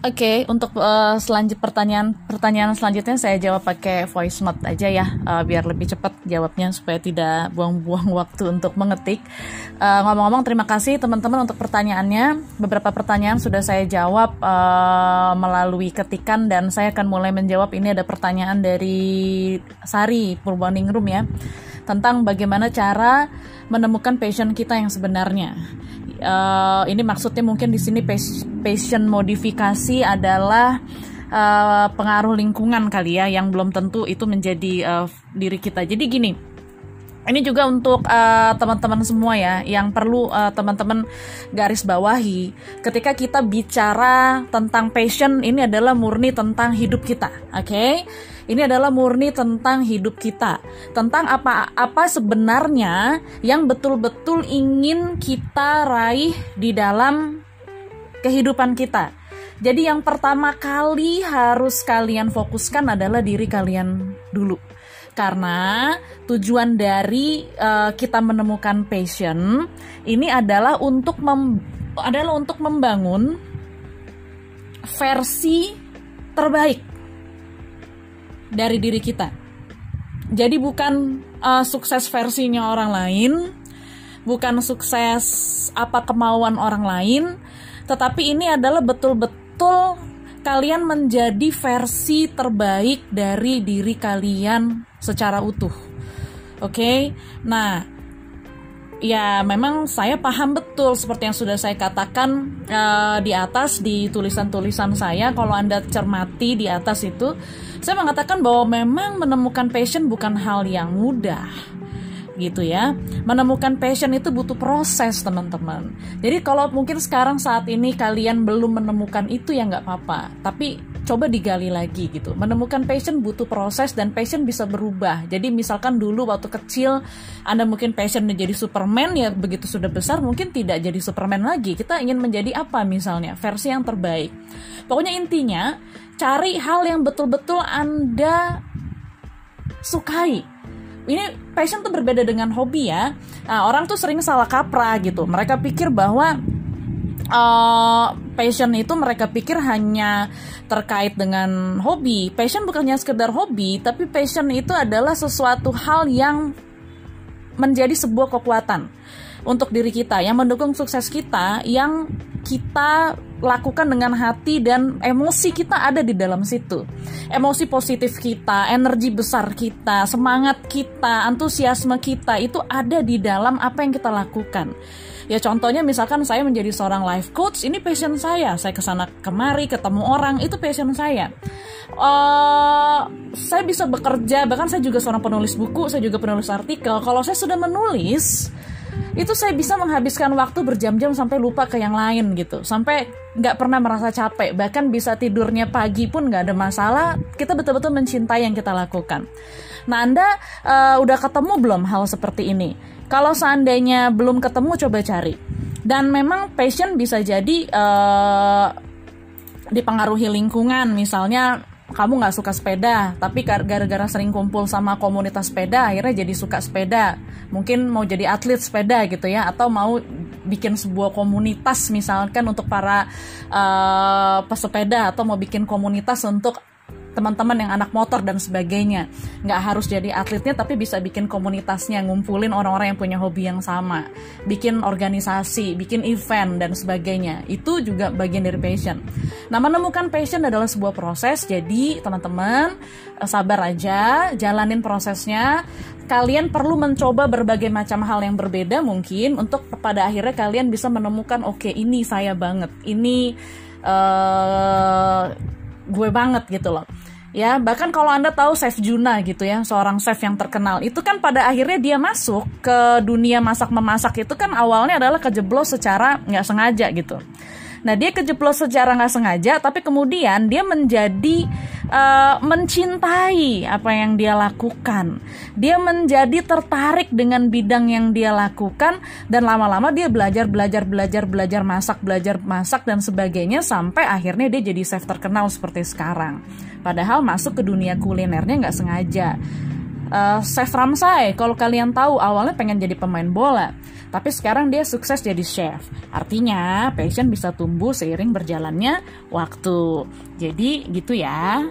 Oke, untuk uh, selanjut pertanyaan pertanyaan selanjutnya saya jawab pakai voice note aja ya, uh, biar lebih cepat jawabnya supaya tidak buang-buang waktu untuk mengetik. Uh, ngomong-ngomong, terima kasih teman-teman untuk pertanyaannya. Beberapa pertanyaan sudah saya jawab uh, melalui ketikan dan saya akan mulai menjawab. Ini ada pertanyaan dari Sari Purbaningrum ya tentang bagaimana cara menemukan passion kita yang sebenarnya uh, ini maksudnya mungkin di sini passion modifikasi adalah uh, pengaruh lingkungan kali ya yang belum tentu itu menjadi uh, diri kita. Jadi gini, ini juga untuk uh, teman-teman semua ya yang perlu uh, teman-teman garis bawahi ketika kita bicara tentang passion ini adalah murni tentang hidup kita, oke? Okay? Ini adalah murni tentang hidup kita, tentang apa apa sebenarnya yang betul-betul ingin kita raih di dalam kehidupan kita. Jadi yang pertama kali harus kalian fokuskan adalah diri kalian dulu. Karena tujuan dari uh, kita menemukan passion ini adalah untuk mem adalah untuk membangun versi terbaik dari diri kita. Jadi bukan uh, sukses versinya orang lain, bukan sukses apa kemauan orang lain, tetapi ini adalah betul-betul kalian menjadi versi terbaik dari diri kalian secara utuh. Oke, okay? nah ya memang saya paham betul seperti yang sudah saya katakan uh, di atas di tulisan-tulisan saya kalau anda cermati di atas itu saya mengatakan bahwa memang menemukan passion bukan hal yang mudah gitu ya. Menemukan passion itu butuh proses teman-teman. Jadi kalau mungkin sekarang saat ini kalian belum menemukan itu ya nggak apa-apa. Tapi coba digali lagi gitu. Menemukan passion butuh proses dan passion bisa berubah. Jadi misalkan dulu waktu kecil Anda mungkin passion menjadi Superman ya begitu sudah besar mungkin tidak jadi Superman lagi. Kita ingin menjadi apa misalnya? Versi yang terbaik. Pokoknya intinya cari hal yang betul-betul Anda sukai ini passion tuh berbeda dengan hobi ya. Nah, orang tuh sering salah kaprah gitu. Mereka pikir bahwa uh, passion itu mereka pikir hanya terkait dengan hobi. Passion bukannya sekedar hobi, tapi passion itu adalah sesuatu hal yang menjadi sebuah kekuatan untuk diri kita yang mendukung sukses kita yang kita lakukan dengan hati dan emosi kita ada di dalam situ. Emosi positif kita, energi besar kita, semangat kita, antusiasme kita itu ada di dalam apa yang kita lakukan. Ya contohnya misalkan saya menjadi seorang life coach, ini passion saya. Saya ke sana kemari ketemu orang, itu passion saya. Uh, saya bisa bekerja, bahkan saya juga seorang penulis buku, saya juga penulis artikel. Kalau saya sudah menulis, itu saya bisa menghabiskan waktu berjam-jam sampai lupa ke yang lain gitu. Sampai nggak pernah merasa capek. Bahkan bisa tidurnya pagi pun nggak ada masalah. Kita betul-betul mencintai yang kita lakukan. Nah anda uh, udah ketemu belum hal seperti ini? Kalau seandainya belum ketemu coba cari. Dan memang passion bisa jadi uh, dipengaruhi lingkungan. Misalnya kamu nggak suka sepeda, tapi gara-gara sering kumpul sama komunitas sepeda, akhirnya jadi suka sepeda. Mungkin mau jadi atlet sepeda gitu ya, atau mau bikin sebuah komunitas misalkan untuk para uh, pesepeda, atau mau bikin komunitas untuk teman-teman yang anak motor dan sebagainya. Nggak harus jadi atletnya tapi bisa bikin komunitasnya ngumpulin orang-orang yang punya hobi yang sama. Bikin organisasi bikin event dan sebagainya. Itu juga bagian dari passion. Nah menemukan passion adalah sebuah proses. Jadi teman-teman eh, sabar aja jalanin prosesnya. Kalian perlu mencoba berbagai macam hal yang berbeda mungkin untuk pada akhirnya kalian bisa menemukan oke okay, ini saya banget. Ini uh, gue banget gitu loh. Ya bahkan kalau anda tahu chef Juna gitu ya seorang chef yang terkenal itu kan pada akhirnya dia masuk ke dunia masak memasak itu kan awalnya adalah kejeblos secara nggak sengaja gitu. Nah dia kejeblos secara nggak sengaja, tapi kemudian dia menjadi uh, mencintai apa yang dia lakukan. Dia menjadi tertarik dengan bidang yang dia lakukan dan lama-lama dia belajar belajar belajar belajar masak belajar masak dan sebagainya sampai akhirnya dia jadi chef terkenal seperti sekarang. Padahal masuk ke dunia kulinernya nggak sengaja uh, Chef Ramsay, kalau kalian tahu awalnya pengen jadi pemain bola, tapi sekarang dia sukses jadi chef. Artinya passion bisa tumbuh seiring berjalannya waktu. Jadi gitu ya.